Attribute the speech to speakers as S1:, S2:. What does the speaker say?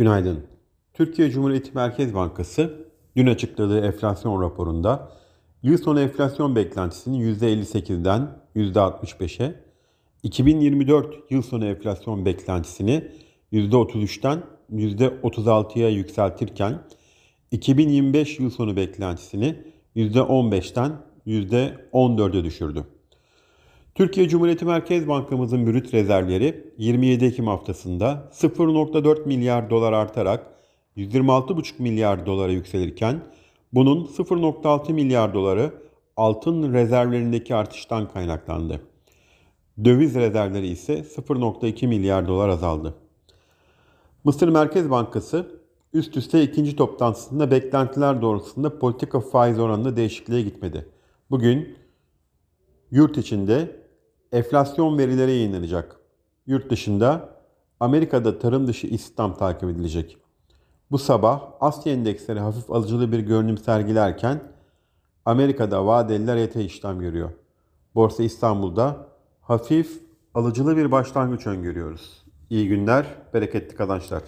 S1: Günaydın. Türkiye Cumhuriyeti Merkez Bankası dün açıkladığı enflasyon raporunda yıl sonu enflasyon beklentisini %58'den %65'e, 2024 yıl sonu enflasyon beklentisini %33'ten %36'ya yükseltirken 2025 yıl sonu beklentisini %15'ten %14'e düşürdü. Türkiye Cumhuriyeti Merkez Bankamızın brüt rezervleri 27 Ekim haftasında 0.4 milyar dolar artarak 126,5 milyar dolara yükselirken bunun 0.6 milyar doları altın rezervlerindeki artıştan kaynaklandı. Döviz rezervleri ise 0.2 milyar dolar azaldı. Mısır Merkez Bankası üst üste ikinci toplantısında beklentiler doğrultusunda politika faiz oranında değişikliğe gitmedi. Bugün yurt içinde enflasyon verileri yayınlanacak. Yurt dışında Amerika'da tarım dışı istihdam takip edilecek. Bu sabah Asya endeksleri hafif alıcılı bir görünüm sergilerken Amerika'da vadeliler yatay işlem görüyor. Borsa İstanbul'da hafif alıcılı bir başlangıç öngörüyoruz. İyi günler, bereketli kazançlar.